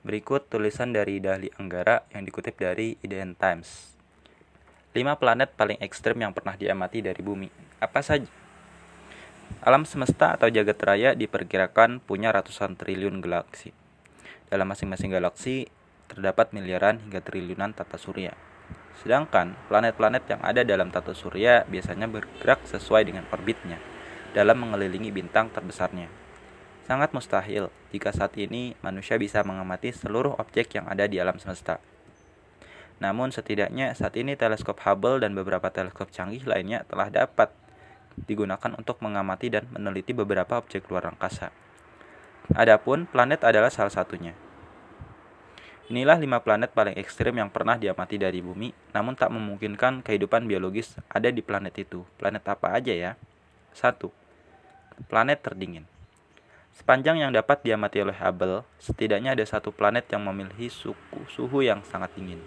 Berikut tulisan dari Dahli Anggara yang dikutip dari IDN Times. 5 planet paling ekstrim yang pernah diamati dari bumi. Apa saja? Alam semesta atau jagat raya diperkirakan punya ratusan triliun galaksi. Dalam masing-masing galaksi terdapat miliaran hingga triliunan tata surya. Sedangkan planet-planet yang ada dalam tata surya biasanya bergerak sesuai dengan orbitnya dalam mengelilingi bintang terbesarnya. Sangat mustahil jika saat ini manusia bisa mengamati seluruh objek yang ada di alam semesta. Namun setidaknya saat ini teleskop Hubble dan beberapa teleskop canggih lainnya telah dapat digunakan untuk mengamati dan meneliti beberapa objek luar angkasa. Adapun planet adalah salah satunya. Inilah lima planet paling ekstrim yang pernah diamati dari bumi, namun tak memungkinkan kehidupan biologis ada di planet itu. Planet apa aja ya? 1. Planet terdingin. Sepanjang yang dapat diamati oleh Hubble, setidaknya ada satu planet yang memiliki suku, suhu yang sangat dingin.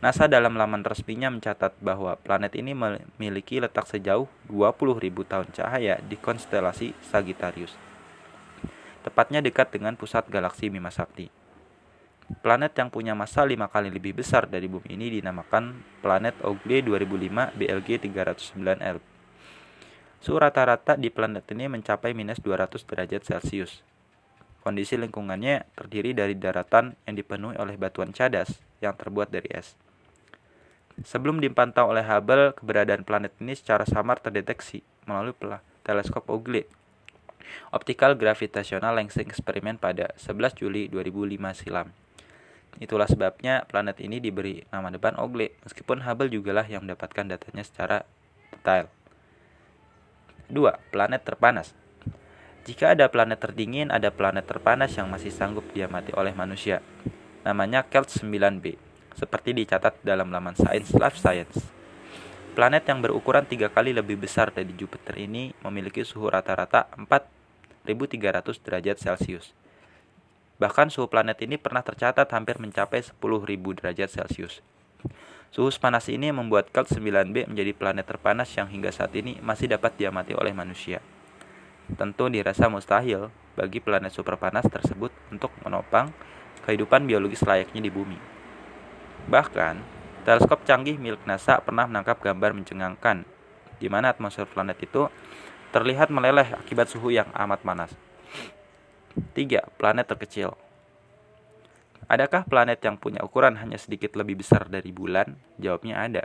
NASA dalam laman resminya mencatat bahwa planet ini memiliki letak sejauh 20.000 tahun cahaya di konstelasi Sagittarius. Tepatnya dekat dengan pusat galaksi Bima Sakti. Planet yang punya massa 5 kali lebih besar dari bumi ini dinamakan planet Ogle 2005 BLG 309L Suhu rata-rata di planet ini mencapai minus 200 derajat Celcius. Kondisi lingkungannya terdiri dari daratan yang dipenuhi oleh batuan cadas yang terbuat dari es. Sebelum dipantau oleh Hubble, keberadaan planet ini secara samar terdeteksi melalui teleskop Ogle. Optical Gravitational Lensing Experiment pada 11 Juli 2005 silam. Itulah sebabnya planet ini diberi nama depan Ogle, meskipun Hubble jugalah yang mendapatkan datanya secara detail. 2. Planet terpanas Jika ada planet terdingin, ada planet terpanas yang masih sanggup diamati oleh manusia. Namanya Kelt 9b, seperti dicatat dalam laman Science Life Science. Planet yang berukuran tiga kali lebih besar dari Jupiter ini memiliki suhu rata-rata 4300 derajat Celcius. Bahkan suhu planet ini pernah tercatat hampir mencapai 10.000 derajat Celcius. Suhu panas ini membuat Kelt 9b menjadi planet terpanas yang hingga saat ini masih dapat diamati oleh manusia. Tentu dirasa mustahil bagi planet superpanas tersebut untuk menopang kehidupan biologis layaknya di bumi. Bahkan, teleskop canggih milik NASA pernah menangkap gambar mencengangkan di mana atmosfer planet itu terlihat meleleh akibat suhu yang amat panas. 3. Planet terkecil Adakah planet yang punya ukuran hanya sedikit lebih besar dari bulan? Jawabnya ada.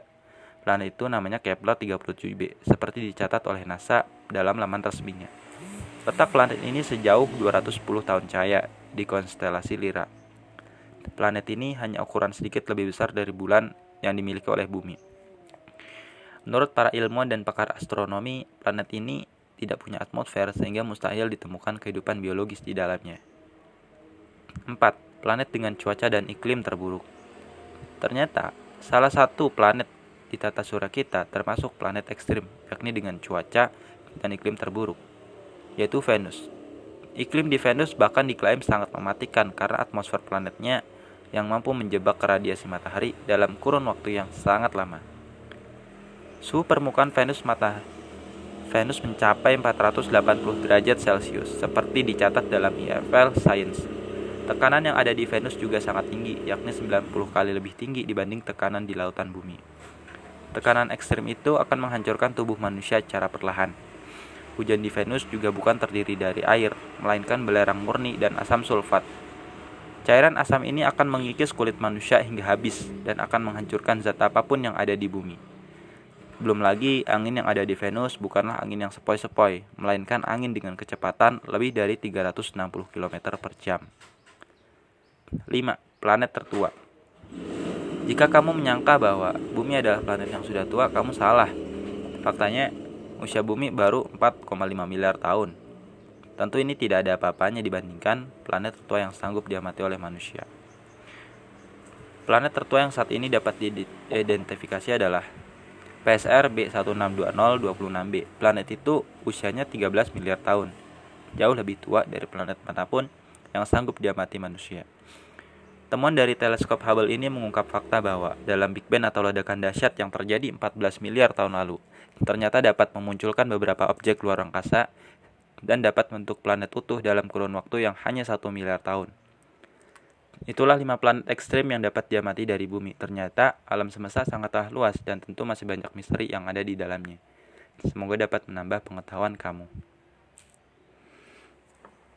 Planet itu namanya Kepler 37b, seperti dicatat oleh NASA dalam laman resminya. Letak planet ini sejauh 210 tahun cahaya di konstelasi Lira. Planet ini hanya ukuran sedikit lebih besar dari bulan yang dimiliki oleh bumi. Menurut para ilmuwan dan pakar astronomi, planet ini tidak punya atmosfer sehingga mustahil ditemukan kehidupan biologis di dalamnya. 4 planet dengan cuaca dan iklim terburuk. Ternyata, salah satu planet di tata surya kita termasuk planet ekstrim, yakni dengan cuaca dan iklim terburuk, yaitu Venus. Iklim di Venus bahkan diklaim sangat mematikan karena atmosfer planetnya yang mampu menjebak radiasi matahari dalam kurun waktu yang sangat lama. Suhu permukaan Venus matahari Venus mencapai 480 derajat Celcius seperti dicatat dalam IFL Science Tekanan yang ada di Venus juga sangat tinggi, yakni 90 kali lebih tinggi dibanding tekanan di lautan bumi. Tekanan ekstrim itu akan menghancurkan tubuh manusia secara perlahan. Hujan di Venus juga bukan terdiri dari air, melainkan belerang murni dan asam sulfat. Cairan asam ini akan mengikis kulit manusia hingga habis dan akan menghancurkan zat apa pun yang ada di bumi. Belum lagi, angin yang ada di Venus bukanlah angin yang sepoi-sepoi, melainkan angin dengan kecepatan lebih dari 360 km per jam. 5. Planet tertua Jika kamu menyangka bahwa bumi adalah planet yang sudah tua, kamu salah. Faktanya, usia bumi baru 4,5 miliar tahun. Tentu ini tidak ada apa-apanya dibandingkan planet tertua yang sanggup diamati oleh manusia. Planet tertua yang saat ini dapat diidentifikasi adalah PSR B162026b. Planet itu usianya 13 miliar tahun. Jauh lebih tua dari planet mana pun yang sanggup diamati manusia. Temuan dari teleskop Hubble ini mengungkap fakta bahwa dalam Big Bang atau ledakan dahsyat yang terjadi 14 miliar tahun lalu, ternyata dapat memunculkan beberapa objek luar angkasa dan dapat membentuk planet utuh dalam kurun waktu yang hanya satu miliar tahun. Itulah lima planet ekstrim yang dapat diamati dari bumi. Ternyata alam semesta sangatlah luas dan tentu masih banyak misteri yang ada di dalamnya. Semoga dapat menambah pengetahuan kamu.